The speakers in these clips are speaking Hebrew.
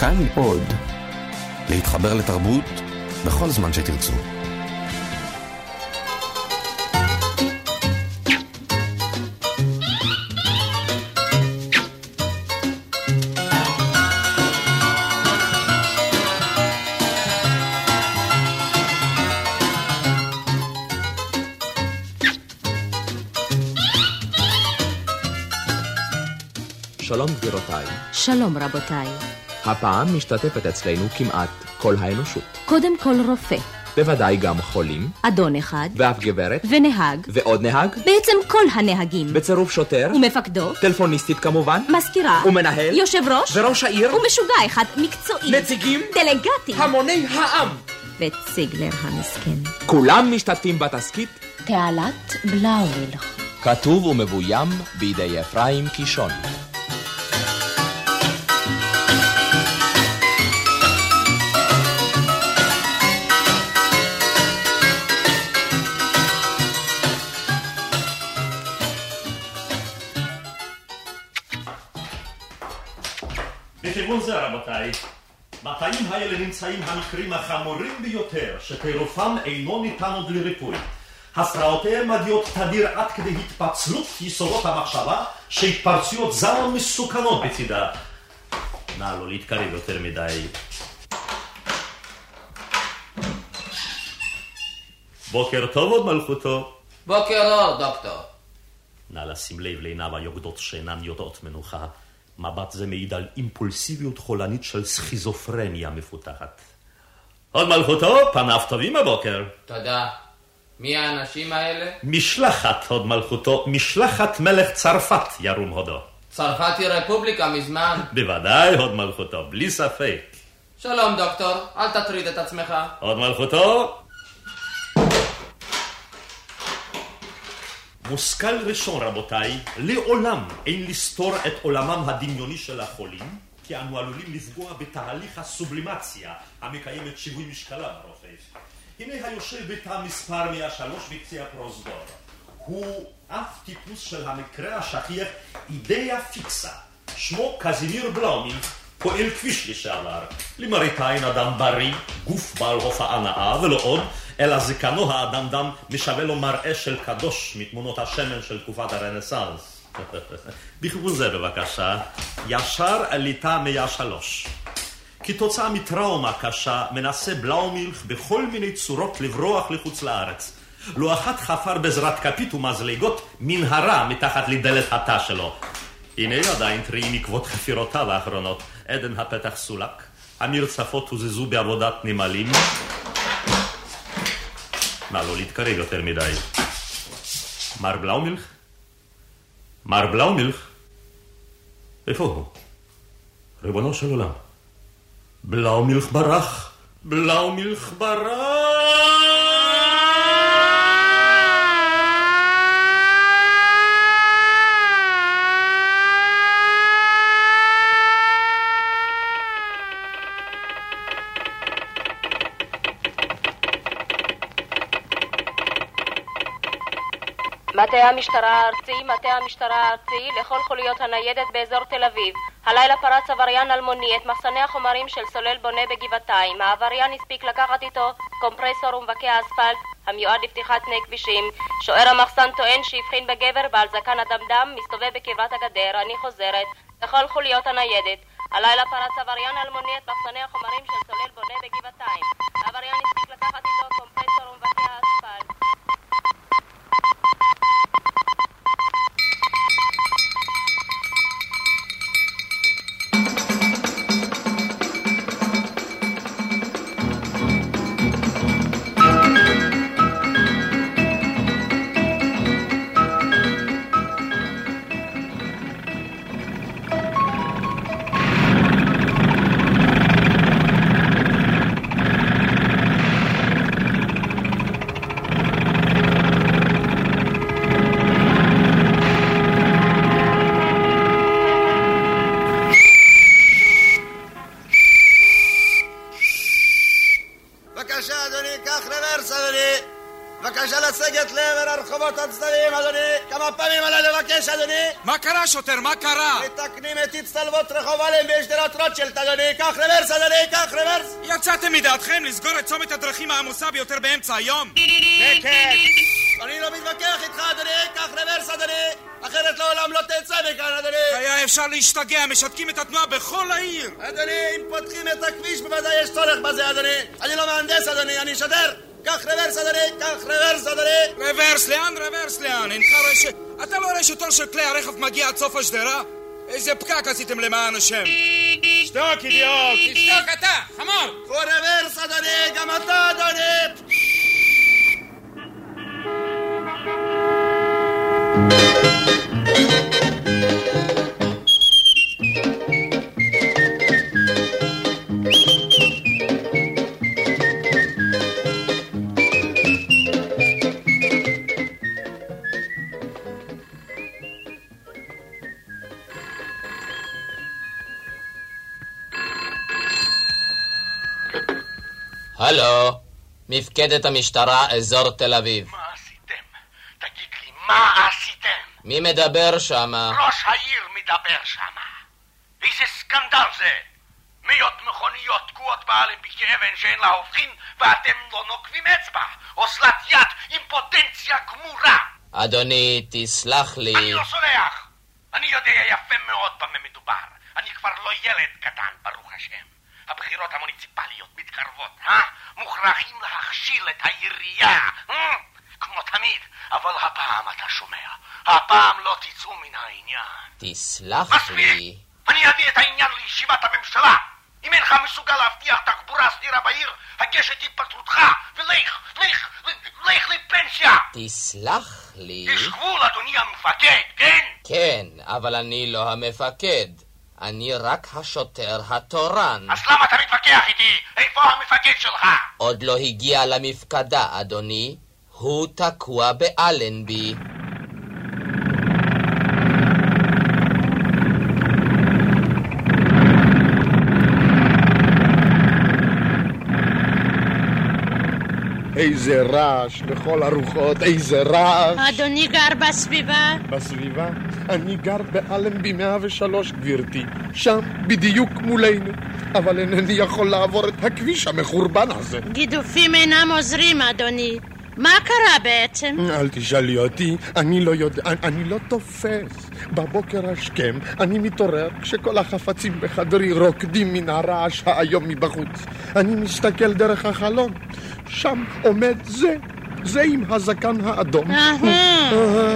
כאן עוד. להתחבר לתרבות בכל זמן שתרצו. שלום גבירותיי. שלום רבותיי. הפעם משתתפת אצלנו כמעט כל האנושות. קודם כל רופא, בוודאי גם חולים, אדון אחד, ואף גברת, ונהג, ועוד נהג, בעצם כל הנהגים, בצירוף שוטר, ומפקדו, טלפוניסטית כמובן, מזכירה, ומנהל, יושב ראש, וראש העיר, ומשוגע אחד מקצועי, נציגים, דלגטים, המוני העם. וציגלר המסכן. כולם משתתפים בתסכית, תעלת בלאווילך. כתוב ומבוים בידי אפרים קישון. בכיוון זה רבותיי, בתאים האלה נמצאים המקרים החמורים ביותר שטירופם אינו ניתן עוד לריפוי. הפרעותיהם מגיעות תדיר עד כדי התפצלות יסודות המחשבה שהתפרצויות זעם מסוכנות בצידה. נא לא להתקרב יותר מדי. בוקר טוב עוד מלכותו. בוקר אור, דוקטור. נא לשים לב לעיניו היוקדות שאינן יודעות מנוחה. מבט זה מעיד על אימפולסיביות חולנית של סכיזופרניה מפותחת. עוד מלכותו, פניו טובים הבוקר. תודה. מי האנשים האלה? משלחת הוד מלכותו, משלחת מלך צרפת ירום הודו. צרפת היא רפובליקה מזמן. בוודאי הוד מלכותו, בלי ספק. שלום, דוקטור. אל תטריד את עצמך. הוד מלכותו. מושכל ראשון רבותיי, לעולם אין לסתור את עולמם הדמיוני של החולים, כי אנו עלולים לפגוע בתהליך הסובלימציה המקיים את שיווי משקלם הרופף. הנה היושב בתא מספר 103 בקצה הפרוזדור. הוא אף טיפוס של המקרה השכיח אידאה פיקסה. שמו קזימיר בלאומין, פועל כביש לשעבר. למראית עין אדם בריא, גוף בעל הופעה נאה, ולא עוד, אלא זקנו האדם-דם משווה לו מראה של קדוש מתמונות השמן של תקופת הרנסאנס. בכיוון זה בבקשה, ישר עליתה 103. כתוצאה מטראומה קשה, מנסה בלאומילך בכל מיני צורות לברוח לחוץ לארץ. לא אחת חפר בעזרת כפית ומזלגות מנהרה מתחת לדלת התא שלו. הנה עדיין טריים עקבות חפירותיו האחרונות. עדן הפתח סולק, המרצפות הוזזו בעבודת נמלים. נא לא להתקרב יותר מדי. מר בלאומילך? מר בלאומילך? איפה הוא? ריבונו של עולם. בלאומילך ברח! בלאומילך ברח! מטה המשטרה הארצי, מטה המשטרה הארצי, לכל חוליות הניידת באזור תל אביב. הלילה פרץ עבריין אלמוני את מחסני החומרים של סולל בונה בגבעתיים. העבריין הספיק לקחת איתו קומפרסור ומבקע אספלט המיועד לפתיחת פני כבישים. שוער המחסן טוען שהבחין בגבר בעל זקן אדמדם מסתובב בקרבת הגדר. אני חוזרת. לכל חוליות הניידת. הלילה פרץ עבריין אלמוני את מחסני החומרים של סולל בונה בגבעתיים. העבריין הספיק לקחת איתו קומפרסור ומבקע אספלט. בבקשה, לסגת לעבר הרחובות הצדדיים, אדוני. כמה פעמים עליי לבקש, אדוני? מה קרה, שוטר? מה קרה? מתקנים את הצטלבות רחוב אלם בשדרת רוטשילד, אדוני. קח רוורס, אדוני, קח רוורס. יצאתם מדעתכם לסגור את צומת הדרכים העמוסה ביותר באמצע היום? כן, כן. אני לא מתווכח איתך, אדוני. קח רוורס, אדוני. אחרת לעולם לא תצא מכאן, אדוני. היה אפשר להשתגע, משתקים את התנועה בכל העיר. אדוני, אם פותחים את הכביש בוודאי יש צורך בזה, אדוני. אני לא מהנדס, אדוני, אני שוטר. קח רוורס, אדוני, קח רוורס, אדוני. רוורס, לאן רוורס, לאן? אינך רואה ש... אתה לא רואה שתור של כלי הרכב מגיע עד סוף השדרה? איזה פקק עשיתם למען השם. שתוק, אידיוט. תשתוק אתה, חמור! קחו רוורס, אדוני, גם אתה, אדוני. מפקדת המשטרה, אזור תל אביב. מה עשיתם? תגיד לי, מה עשיתם? מי מדבר שמה? ראש העיר מדבר שמה. איזה סקנדל זה! מאות מכוניות תקועות באלנבי כאבן שאין לה הופכין, ואתם לא נוקבים אצבע. אוזלת יד עם פוטנציה גמורה. אדוני, תסלח לי. אני לא סולח. אני יודע יפה מאוד במה מדובר. אני כבר לא ילד קטן, ברוך השם. הבחירות המוניציפליות מתקרבות, אה? מוכרחים להכשיל את העירייה, אה? כמו תמיד. אבל הפעם אתה שומע, הפעם לא תצאו מן העניין. תסלח! לי. אני אביא את העניין לישיבת הממשלה. אם אינך מסוגל להבטיח תחבורה סדירה בעיר, הגש את התפטרותך, ולך, לך, לך לפנסיה. תסלח לי. יש גבול, אדוני המפקד, כן? כן, אבל אני לא המפקד. אני רק השוטר התורן. אז למה אתה מתווכח איתי? איפה המפקד שלך? עוד לא הגיע למפקדה, אדוני. הוא תקוע באלנבי. איזה רעש לכל הרוחות, איזה רעש. אדוני גר בסביבה? בסביבה? אני גר באלנבי 103, גברתי. שם, בדיוק מולנו. אבל אינני יכול לעבור את הכביש המחורבן הזה. גידופים אינם עוזרים, אדוני. מה קרה בעצם? אל תשאלי אותי, אני לא יודע, אני לא תופס. בבוקר השכם אני מתעורר כשכל החפצים בחדרי רוקדים מן הרעש האיום מבחוץ. אני מסתכל דרך החלון, שם עומד זה, זה עם הזקן האדום.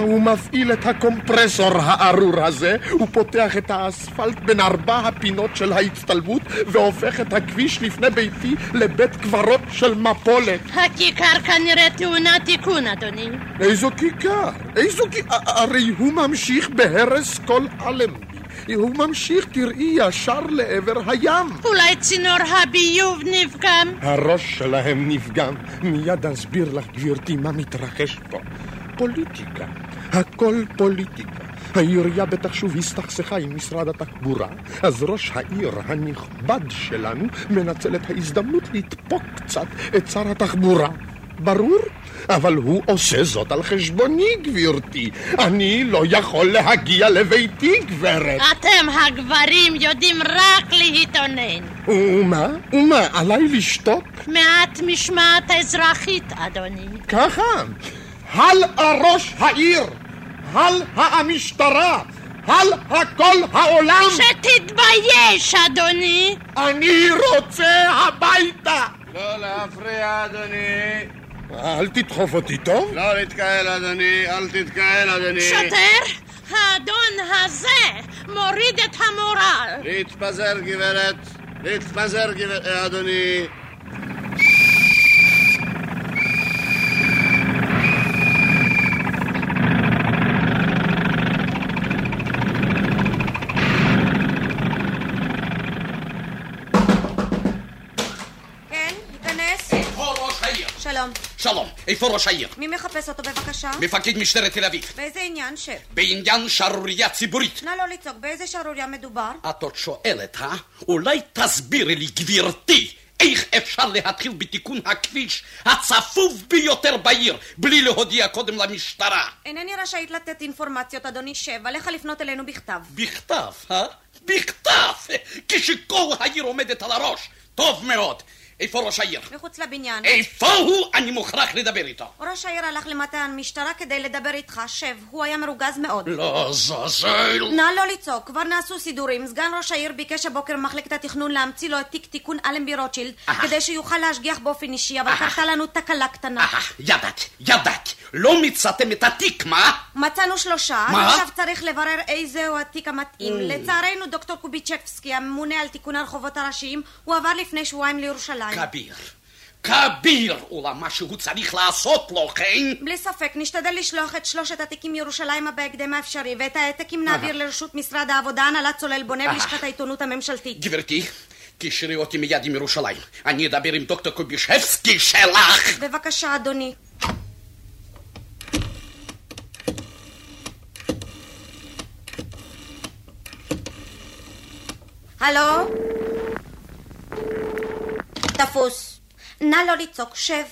הוא מפעיל את הקומפרסור הארור הזה, הוא פותח את האספלט בין ארבע הפינות של ההצטלבות והופך את הכביש לפני ביתי לבית קברות של מפולת. הכיכר כנראה טעונה תיקון, אדוני. איזו כיכר? איזו כיכר? הרי הוא ממשיך בהרס כל אלנבי. הוא ממשיך, תראי, ישר לעבר הים. אולי צינור הביוב נפגם? הראש שלהם נפגם. מיד אסביר לך, גברתי, מה מתרחש פה. פוליטיקה. הכל פוליטיקה. העירייה בטח שוב הסתכסכה עם משרד התחבורה, אז ראש העיר הנכבד שלנו מנצל את ההזדמנות לדפוק קצת את שר התחבורה. ברור? אבל הוא עושה זאת על חשבוני, גברתי. אני לא יכול להגיע לביתי, גברת. אתם הגברים יודעים רק להתאונן. ומה? ומה, עליי לשתוק? מעט משמעת אזרחית, אדוני. ככה. הלאה ראש העיר! הלאה המשטרה! הלאה כל העולם! שתתבייש, אדוני! אני רוצה הביתה! לא להפריע, אדוני. אל תדחוף אותי, טוב? לא להתקהל, אדוני. אל תתקהל, אדוני. שוטר, האדון הזה מוריד את המורל. להתפזר, גברת. להתפזר, גברת, אדוני. שלום. שלום, איפה ראש העיר? מי מחפש אותו בבקשה? מפקד משטרת תל אביב. באיזה עניין, שף? בעניין שערורייה ציבורית. נא לא לצעוק, באיזה שערוריה מדובר? את עוד שואלת, אה? אולי תסבירי לי, גברתי, איך אפשר להתחיל בתיקון הכביש הצפוף ביותר בעיר בלי להודיע קודם למשטרה? אינני רשאית לתת אינפורמציות, אדוני שב. עליך לפנות אלינו בכתב. בכתב, אה? בכתב! כשכל העיר עומדת על הראש. טוב מאוד. איפה ראש העיר? מחוץ לבניין. איפה הוא? אני מוכרח לדבר איתו. ראש העיר הלך למטה המשטרה כדי לדבר איתך. שב, הוא היה מרוגז מאוד. לא, זזל. נא לא לצעוק, כבר נעשו סידורים. סגן ראש העיר ביקש הבוקר ממחלקת התכנון להמציא לו את תיק תיקון אלנבי רוטשילד, כדי שיוכל להשגיח באופן אישי, אבל קרתה לנו תקלה קטנה. ידעתי, ידעתי. לא מצאתם את התיק, מה? מצאנו שלושה, מה? עכשיו צריך לברר איזהו התיק המתאים. לצערנו, דוקטור קוביצ'בסקי, הממונה על תיקון הרחובות הראשיים, הוא עבר לפני שבועיים לירושלים. כביר. כביר! אולם מה שהוא צריך לעשות לו, כן? בלי ספק, נשתדל לשלוח את שלושת התיקים ירושלימה בהקדם האפשרי, ואת העתקים נעביר לרשות משרד העבודה, הנהלת צולל בונה אהה. ולשכת העיתונות הממשלתית. גברתי, קשרי אותי מיד עם ירושלים. אני אדבר עם דוקטור קובישבסקי שלך! בבקשה, אדוני. הלו? תפוס. נא לא לצעוק, שב.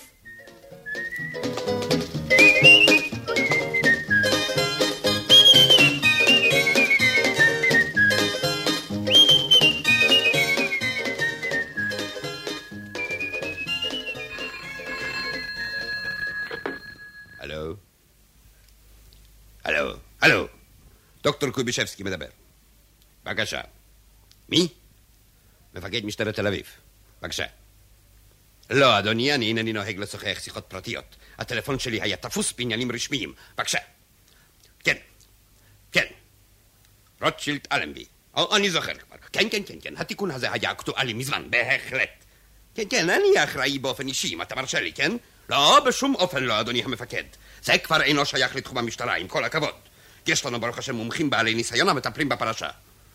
הלו? דוקטור קובישבסקי מדבר. בבקשה. מי? מפקד משטרת תל אביב. בבקשה. לא, אדוני, אני אינני נוהג לשוחח שיחות פרטיות. הטלפון שלי היה תפוס בעניינים רשמיים. בבקשה. כן, כן. רוטשילד אלנבי. אני זוכר כבר. כן, כן, כן, כן. התיקון הזה היה אקטואלי מזמן, בהחלט. כן, כן, אני אחראי באופן אישי, אם אתה מרשה לי, כן? לא, בשום אופן לא, אדוני המפקד. זה כבר אינו שייך לתחום המשטרה, עם כל הכבוד. יש לנו, ברוך השם, מומחים בעלי ניסיון המטפלים בפרשה.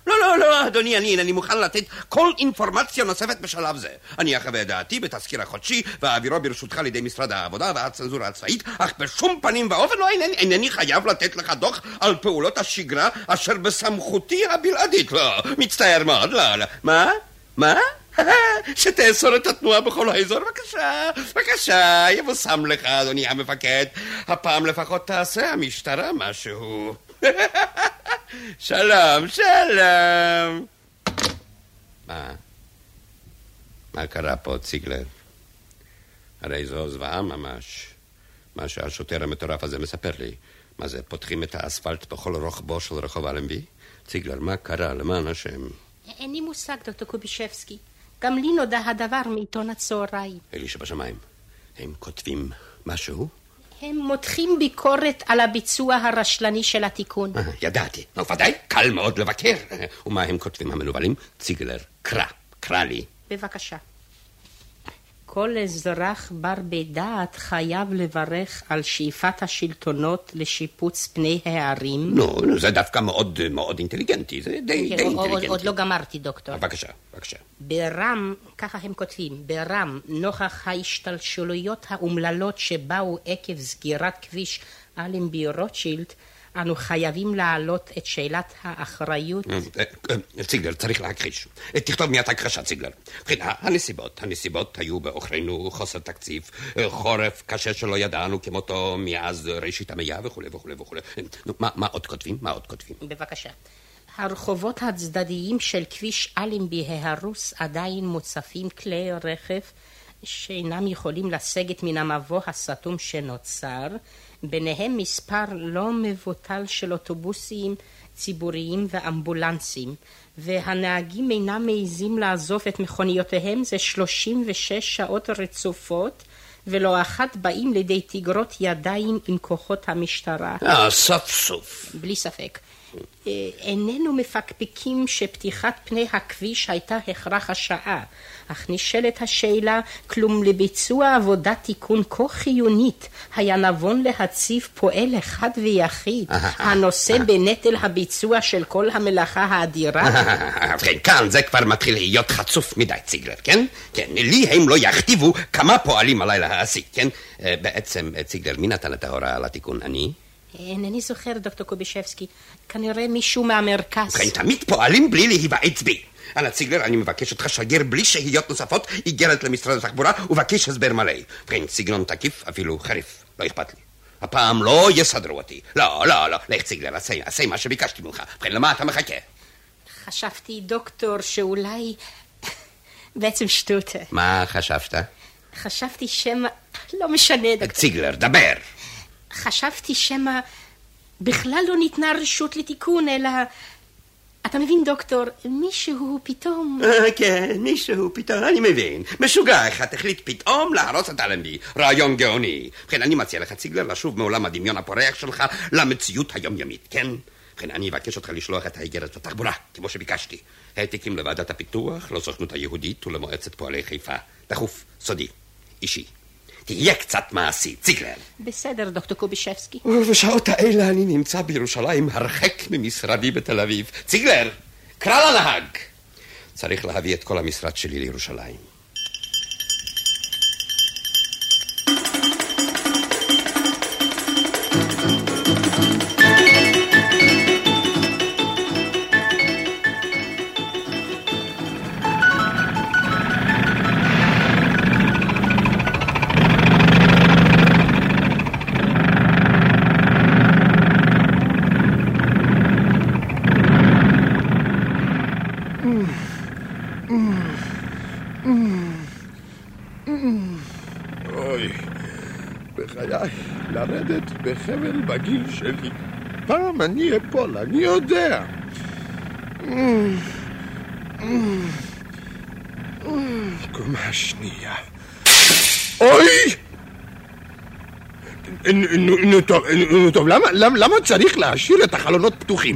לא, לא, לא, אדוני, אני אינני מוכן לתת כל אינפורמציה נוספת בשלב זה. אני אחווה את דעתי בתזכיר החודשי ואעבירו ברשותך לידי משרד העבודה והצנזורה הצבאית, אך בשום פנים ואופן לא אינני, אינני חייב לתת לך דוח על פעולות השגרה אשר בסמכותי הבלעדית. לא, מצטער מאוד, לא, לא. מה? מה? שתאסור את התנועה בכל האזור, בבקשה, בבקשה, יבושם לך, אדוני המפקד. הפעם לפחות תעשה המשטרה משהו. שלום, שלום. מה? מה קרה פה, ציגלר? הרי זו זוועה ממש. מה שהשוטר המטורף הזה מספר לי. מה זה, פותחים את האספלט בכל רוחבו של רחוב אלנבי? ציגלר, מה קרה, למען השם? אין לי מושג, דוקטור קובישבסקי. גם לי נודע הדבר מעיתון הצהריים. אלי שבשמיים. הם כותבים משהו? הם מותחים ביקורת על הביצוע הרשלני של התיקון. אה, ידעתי. נו, ודאי, קל מאוד לבקר. אה, ומה הם כותבים המנוולים? ציגלר, קרא, קרא לי. בבקשה. כל אזרח בר בדעת חייב לברך על שאיפת השלטונות לשיפוץ פני הערים. נו, נו, זה דווקא מאוד מאוד אינטליגנטי, זה די די כן, עוד- עוד- אינטליגנטי. עוד לא גמרתי, דוקטור. בבקשה, בבקשה. ברם, ככה הם כותבים, ברם, נוכח ההשתלשלויות האומללות שבאו עקב סגירת כביש אלנבי רוטשילד, אנו חייבים להעלות את שאלת האחריות. אה, אה, אה, ציגלר, צריך להכחיש. תכתוב מיד הכחשה, ציגלר. ובכן, ה- הנסיבות, הנסיבות היו בעוכרינו חוסר תקציב, חורף קשה שלא ידענו כמותו מאז ראשית המאה וכולי וכולי וכולי. נו, מה- מה עוד כותבים? מה עוד כותבים? בבקשה. הרחובות הצדדיים של כביש אלנבי ההרוס עדיין מוצפים כלי רכב שאינם יכולים לסגת מן המבוא הסתום שנוצר, ביניהם מספר לא מבוטל של אוטובוסים ציבוריים ואמבולנסים, והנהגים אינם מעיזים לעזוב את מכוניותיהם זה 36 שעות רצופות, ולא אחת באים לידי תגרות ידיים עם כוחות המשטרה. אה, סוף סוף. בלי ספק. אה, איננו מפקפקים שפתיחת פני הכביש הייתה הכרח השעה, אך נשאלת השאלה, כלום לביצוע עבודת תיקון כה חיונית, היה נבון להציב פועל אחד ויחיד, הנושא בנטל הביצוע של כל המלאכה האדירה? כן, כאן זה כבר מתחיל להיות חצוף מדי, ציגלר, כן? כן, לי הם לא יכתיבו כמה פועלים עליי להעסיק, כן? אה, בעצם, אה, ציגלר, מי נתן את ההוראה על התיקון? אני? אינני זוכר, דוקטור קובישבסקי, כנראה מישהו מהמרכז. כן, תמיד פועלים בלי להיוועץ בי. אנא ציגלר, אני מבקש אותך שגר בלי שהיות נוספות איגרת למשרד התחבורה ובקש הסבר מלא. ובכן, סגנון תקיף, אפילו חריף, לא אכפת לי. הפעם לא יסדרו אותי. לא, לא, לא. לך ציגלר, עשה, עשה מה שביקשתי ממך. ובכן, למה אתה מחכה? חשבתי, דוקטור, שאולי... בעצם שטות. מה חשבת? חשבתי שמא... לא משנה, דוקטור. ציגלר, דבר. חשבתי שמא בכלל לא ניתנה רשות לתיקון, אלא... אתה מבין, דוקטור, מישהו פתאום... אה, כן, מישהו פתאום, אני מבין. משוגע אחד החליט פתאום להרוס את אלנבי. רעיון גאוני. ובכן, אני מציע לך, ציגלר, לשוב מעולם הדמיון הפורח שלך למציאות היומיומית, כן? ובכן, אני אבקש אותך לשלוח את האיגרת לתחבורה, כמו שביקשתי. העתיקים לוועדת הפיתוח, לסוכנות היהודית ולמועצת פועלי חיפה. דחוף, סודי, אישי. תהיה קצת מעשי, ציגלר. בסדר, דוקטור קובישבסקי. ובשעות האלה אני נמצא בירושלים הרחק ממשרדי בתל אביב. ציגלר, קרא לנהג. צריך להביא את כל המשרד שלי לירושלים. אוי, בחיי, לרדת בחבל בגיל שלי. פעם אני אפול, אני יודע. קומה שנייה. אוי! נו, טוב, נו, טוב, למה צריך להשאיר את החלונות פתוחים?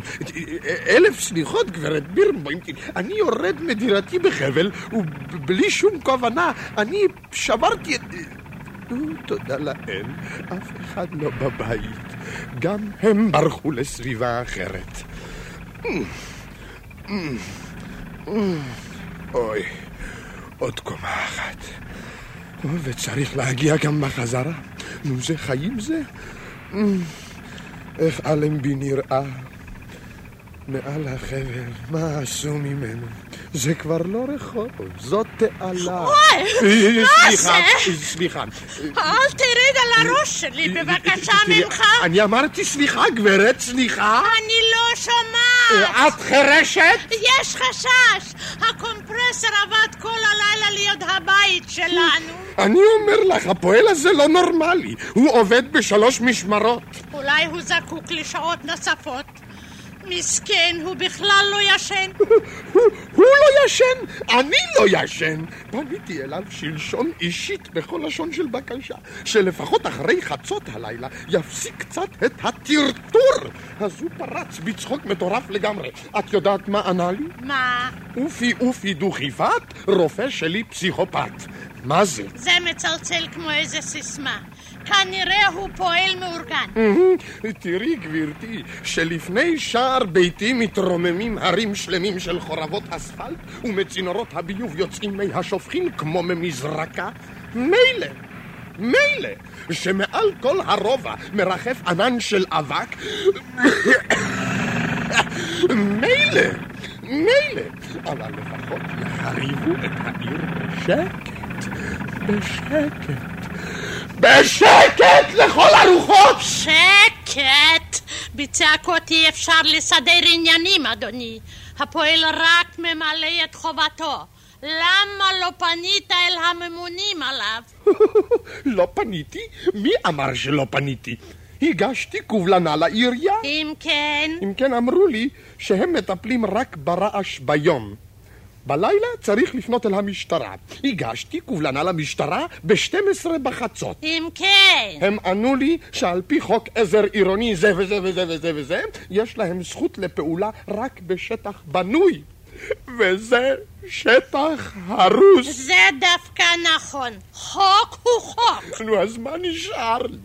אלף סליחות, גברת בירנבוים, אני יורד מדירתי בחבל, ובלי שום כוונה, אני שברתי את... נו, תודה לאל, אף אחד לא בבית. גם הם ברחו לסביבה אחרת. אוי, עוד קומה אחת. וצריך להגיע גם בחזרה. נו, זה חיים זה? איך אלנבי נראה? מעל החבל, מה עשו ממנו? זה כבר לא רחוב, זאת תעלה. אוי, מה סליחה, זה? סליחה. אל תרד על הראש שלי, בבקשה ממך. אני אמרתי סליחה, גברת, סליחה. אני לא שומעת. את חירשת? יש חשש. הקומפרסור עבד כל הלילה ליד הבית שלנו. אני אומר לך, הפועל הזה לא נורמלי. הוא עובד בשלוש משמרות. אולי הוא זקוק לשעות נוספות. מסכן, הוא בכלל לא ישן. הוא לא ישן, אני לא ישן. פניתי אליו שלשון אישית בכל לשון של בקשה, שלפחות אחרי חצות הלילה יפסיק קצת את הטרטור. אז הוא פרץ בצחוק מטורף לגמרי. את יודעת מה ענה לי? מה? אופי אופי דוכיפת, רופא שלי פסיכופת. מה זה? זה מצלצל כמו איזה סיסמה. כנראה הוא פועל מאורגן. תראי, גברתי, שלפני שער ביתי מתרוממים הרים שלמים של חורבות אספלט ומצינורות הביוב יוצאים מי השופכין כמו ממזרקה. מילא, מילא, שמעל כל הרובע מרחף ענן של אבק. מילא, מילא, אבל לפחות יחריבו את העיר בשקט, בשקט. בשקט לכל הרוחות! שקט! בצעקות אי אפשר לסדר עניינים, אדוני. הפועל רק ממלא את חובתו. למה לא פנית אל הממונים עליו? לא פניתי? מי אמר שלא פניתי? הגשתי קובלנה לעירייה. אם כן... אם כן, אמרו לי שהם מטפלים רק ברעש ביום. בלילה צריך לפנות אל המשטרה. הגשתי קובלנה למשטרה ב-12 בחצות. אם כן... הם ענו לי שעל פי חוק עזר עירוני זה וזה וזה וזה וזה, יש להם זכות לפעולה רק בשטח בנוי. וזה שטח הרוס. זה דווקא נכון. חוק הוא חוק. נו, אז מה נשאר לי?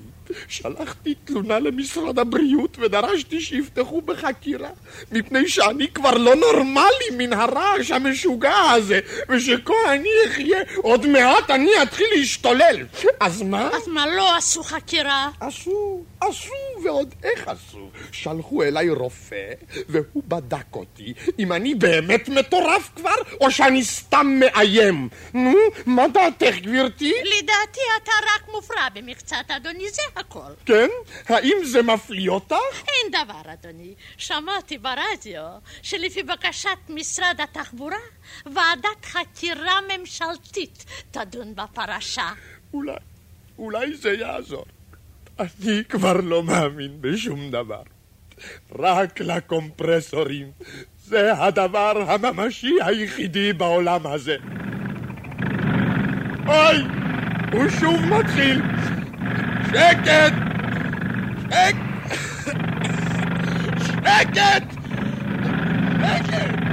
שלחתי תלונה למשרד הבריאות ודרשתי שיפתחו בחקירה מפני שאני כבר לא נורמלי מן הרעש המשוגע הזה ושכה אני אחיה עוד מעט אני אתחיל להשתולל אז מה? אז מה לא עשו חקירה? עשו, עשו ועוד איך עשו. שלחו אליי רופא, והוא בדק אותי, אם אני באמת מטורף כבר, או שאני סתם מאיים. נו, מה דעתך, גברתי? לדעתי אתה רק מופרע במקצת, אדוני, זה הכל. כן? האם זה מפליא אותך? אין דבר, אדוני. שמעתי ברדיו שלפי בקשת משרד התחבורה, ועדת חקירה ממשלתית תדון בפרשה. אולי, אולי זה יעזור. אני כבר לא מאמין בשום דבר. רק לקומפרסורים. זה הדבר הממשי היחידי בעולם הזה. אוי! הוא שוב מתחיל! שקט! שק... שקט! שקט!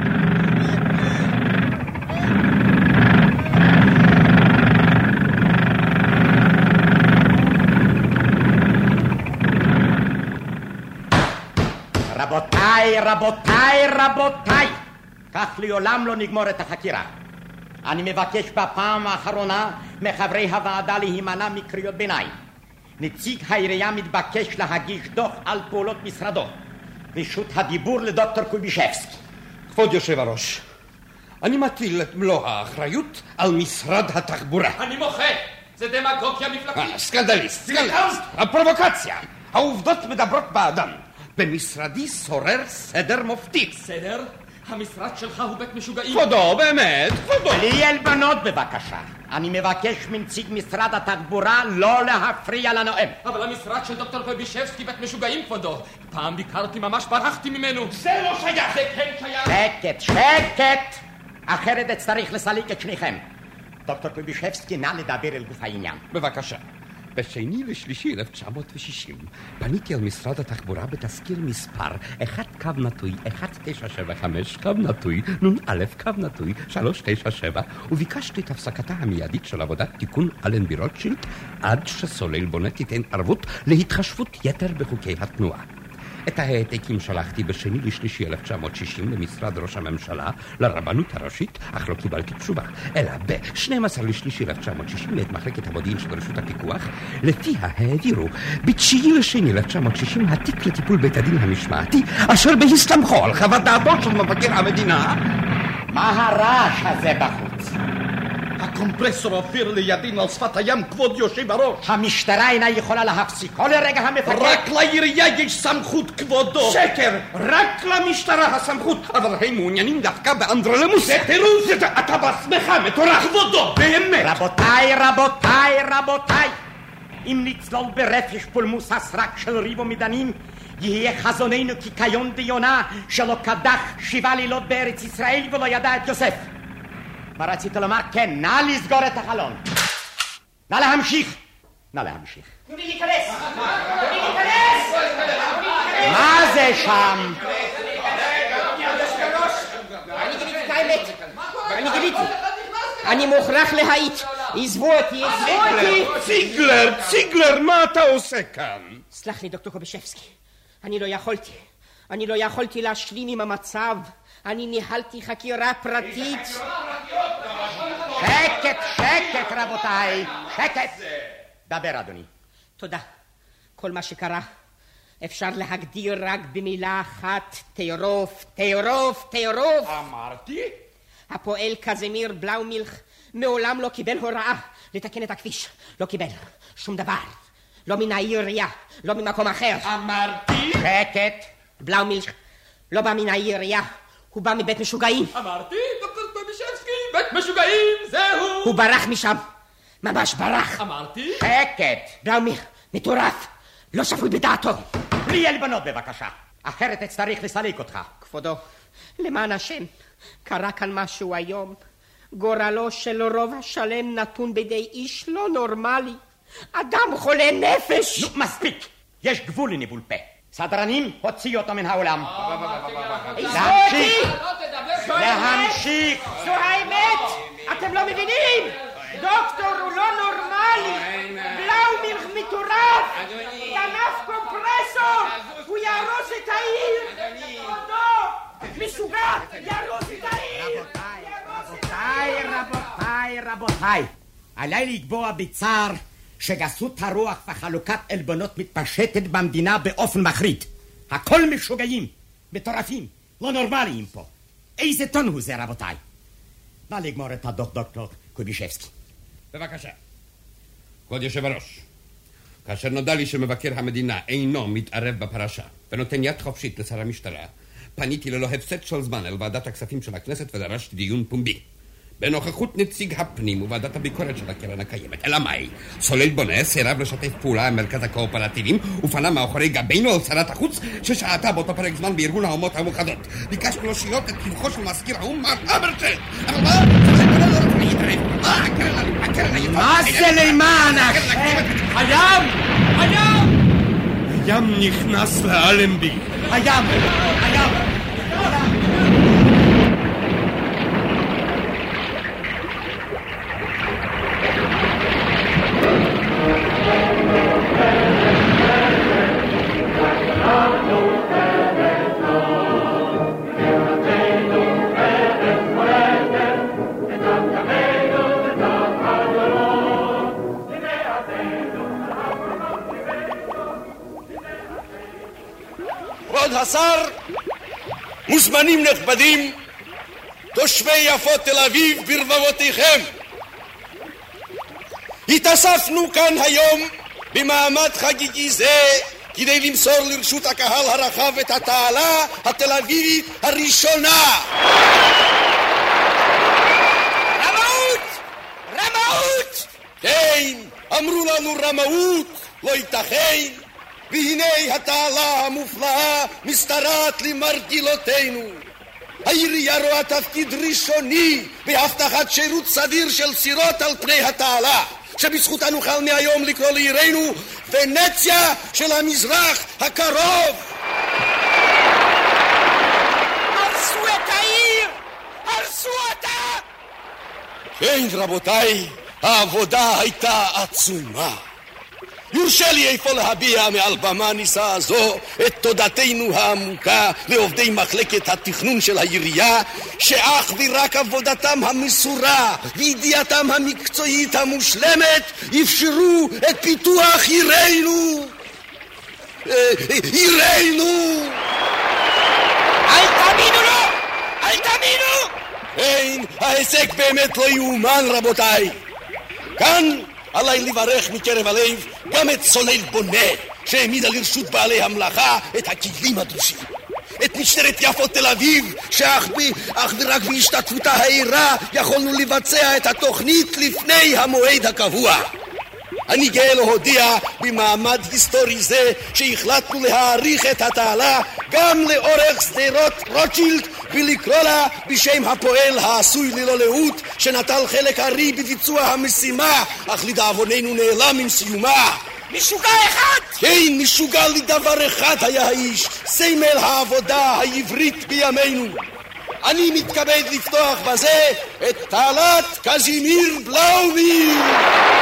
רבותיי, רבותיי, רבותיי, כך לעולם לא נגמור את החקירה. אני מבקש בפעם האחרונה מחברי הוועדה להימנע מקריאות ביניים. נציג העירייה מתבקש להגיש דוח על פעולות משרדו. רשות הדיבור לדוקטור קובישבסקי. כבוד יושב הראש, אני מטיל את מלוא האחריות על משרד התחבורה. אני מוחה! זה דמגוגיה מפלגתית. אה, סקנדליסט, סקנדליסט. הפרובוקציה. העובדות מדברות בעדם. במשרדי שורר סדר מופתי. סדר? המשרד שלך הוא בית משוגעים. כבודו, באמת, כבודו. בלי עלבונות בבקשה. אני מבקש מנציג משרד התחבורה לא להפריע לנואם. אבל המשרד של דוקטור פבישבסקי בית משוגעים, כבודו. פעם ביקרתי, ממש ברחתי ממנו. זה לא שייך. זה כן שייך. שקט, שקט! אחרת אצטרך לסליק את שניכם. דוקטור פבישבסקי, נא לדבר אל גוף העניין. בבקשה. בשני לשלישי 1960 פניתי על משרד התחבורה בתזכיר מספר 1 קו נטוי 1975 קו נטוי נ"א קו נטוי 397 וביקשתי את הפסקתה המיידית של עבודת תיקון אלנבי רוטשילד עד שסולל בונה תיתן ערבות להתחשבות יתר בחוקי התנועה. את ההעתקים שלחתי בשני לשלישי 1960 למשרד ראש הממשלה, לרבנות הראשית, אך לא קיבלתי תשובה. אלא ב-12 לשלישי 1960 מאת מחלקת המודיעין של רשות הפיקוח, לפיה העבירו ב-9 לשני 1960 התיק לטיפול בית הדין המשמעתי, אשר בהסתמכו על חוות דעתו של מבקר המדינה. מה הרעש הזה בחוץ? הקומפרסור אופיר לידין על שפת הים, כבוד יושב הראש. המשטרה אינה יכולה להפסיקו לרגע המפקד. רק לעירייה יש סמכות, כבודו. שקר! רק למשטרה הסמכות, אבל הם מעוניינים דווקא באנדרלמוס. זה תירוץ! אתה בעצמך מטורף. כבודו, באמת. רבותיי, רבותיי, רבותיי, אם נצלול ברפש פולמוס הסרק של ריבו מדנים, יהיה חזוננו כקיון דיונה שלא קדח שבעה לילות בארץ ישראל ולא ידע את יוסף. מה רצית לומר? כן, נא לסגור את החלון. נא להמשיך. נא להמשיך. תנו לי להיכנס! תנו לי להיכנס! מה זה שם? אני גיליתי את האמת. אני גיליתי. אני מוכרח להעיד. עזבו אותי, עזבו אותי! ציגלר, ציגלר, מה אתה עושה כאן? סלח לי, דוקטור קובשבסקי. אני לא יכולתי. אני לא יכולתי להשלים עם המצב. אני ניהלתי חקירה פרטית. שקט, שקט, רבותיי. שקט. דבר, אדוני. תודה. כל מה שקרה אפשר להגדיר רק במילה אחת, טירוף, טירוף, טירוף. אמרתי? הפועל קזמיר בלאומילך מעולם לא קיבל הוראה לתקן את הכביש. לא קיבל שום דבר. לא מן העירייה, לא ממקום אחר. אמרתי? שקט. בלאומילך לא בא מן העירייה, הוא בא מבית משוגעים. אמרתי, משוגעים, זהו. הוא ברח משם. ממש ברח. אמרתי? שקט. בלאומילך, מטורף. לא שפוי בדעתו. בלי עלבונות בבקשה. אחרת אצטרך לסלק אותך. כבודו, למען השם, קרה כאן משהו היום. גורלו של רוב השלם נתון בידי איש לא נורמלי. אדם חולה נפש! נו, מספיק! יש גבול לניבול פה. סדרנים, הוציאו אותו מן האולם. להמשיך! להמשיך! זו האמת! אתם לא מבינים! דוקטור הוא לא נורמלי! בלאומילך מטורף! גנב קומפרסור! הוא יהרוס את העיר! כבודו! משוגע! יהרוס את העיר! רבותיי, רבותיי, רבותיי, עליי לקבוע בצער שגסות הרוח וחלוקת עלבונות מתפשטת במדינה באופן מחריד. הכל משוגעים, מטורפים, לא נורמליים פה. איזה טון הוא זה, רבותיי? נא לגמור את הדוח, דוקטור קובישבסקי. בבקשה. כבוד יושב הראש, כאשר נודע לי שמבקר המדינה אינו מתערב בפרשה ונותן יד חופשית לשר המשטרה, פניתי ללא הפסד של זמן אל ועדת הכספים של הכנסת ודרשתי דיון פומבי. בנוכחות נציג הפנים וועדת הביקורת של הקרן הקיימת. אלא מאי? סולל בונה סירב לשתף פעולה עם מרכז הקואופרטיבים ופנה מאחורי גבינו על שרת החוץ ששהתה באותו פרק זמן בארגון האומות המאוחדות. ביקשנו לו שירות את טבחו של מזכיר האו"ם מר אברשל. אבל מה? סולל בונה לא רצה להתערב. מה? הקרן הקרן היפה... מה זה למען השם? הים! הים! הים נכנס לאלנבי. הים! הים! השר, מוזמנים נכבדים, תושבי יפו תל אביב ברבבותיכם. התאספנו כאן היום במעמד חגיגי זה כדי למסור לרשות הקהל הרחב את התעלה התל אביבית הראשונה. רמאות! רמאות! כן, אמרו לנו רמאות, לא ייתכן. והנה התעלה המופלאה משתרעת למרגלותינו. העירייה רואה תפקיד ראשוני בהבטחת שירות סדיר של סירות על פני התעלה, שבזכותה נוכל מהיום לקרוא לעירנו ונציה של המזרח הקרוב. הרסו את העיר! הרסו אותה! כן, רבותיי, העבודה הייתה עצומה. יורשה לי אפוא להביע מעל במה נישאה זו את תודתנו העמוקה לעובדי מחלקת התכנון של העירייה שאך ורק עבודתם המסורה וידיעתם המקצועית המושלמת אפשרו את פיתוח עירנו אה, עירנו אל תאמינו לו! אל תאמינו! אין, ההישג באמת לא יאומן רבותיי כאן עליי לברך מקרב הלב גם את סולל בונה, שהעמידה לרשות בעלי המלאכה את הכלים הדרושים. את משטרת יפו תל אביב, שאך ורק בהשתתפותה הערה יכולנו לבצע את התוכנית לפני המועד הקבוע. אני גאה להודיע במעמד היסטורי זה שהחלטנו להאריך את התעלה גם לאורך שדרות רוטשילד ולקרוא לה בשם הפועל העשוי ללא לאות שנטל חלק הארי בביצוע המשימה אך לדאבוננו נעלם עם סיומה. משוגע אחד! כן, משוגע לדבר אחד היה האיש סמל העבודה העברית בימינו. אני מתכבד לפתוח בזה את תעלת קזימיר בלאומיר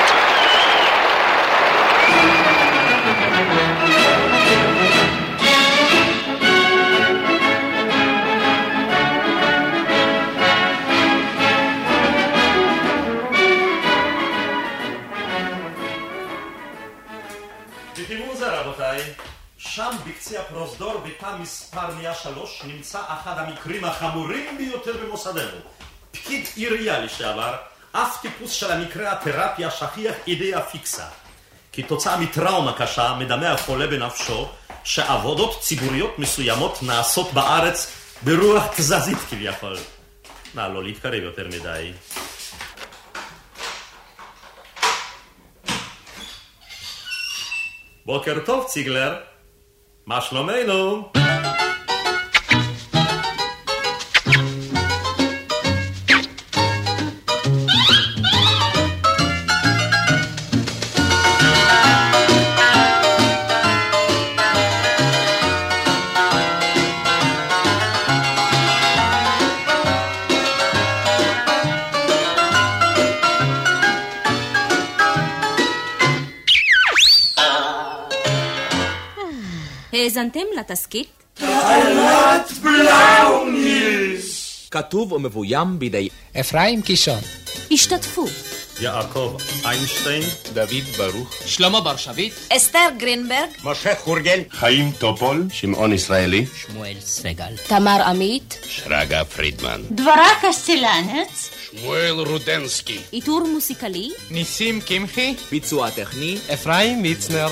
שם בקצה הפרוזדור בתא מספר 103 נמצא אחד המקרים החמורים ביותר במוסדנו. פקיד עירייה לשעבר, אף טיפוס של המקרה התרפיה שכיח אידאה פיקסה. כתוצאה מטראומה קשה מדמה החולה בנפשו שעבודות ציבוריות מסוימות נעשות בארץ ברוח תזזית כביכול. נא לא להתקרב יותר מדי. בוקר טוב, ציגלר. אַ האזנתם לתסכית? תעלת בלאומילך! כתוב ומבוים בידי אפרים קישון. השתתפו. יעקב איינשטיין, דוד ברוך, שלמה בר שביט, אסתר גרינברג, משה חורגל, חיים טופול, שמעון ישראלי, שמואל סגל, תמר עמית, שרגא פרידמן, דבורה קסטלניץ, שמואל רודנסקי, עיטור מוסיקלי, ניסים קמחי, ביצוע טכני, אפרים מצנר.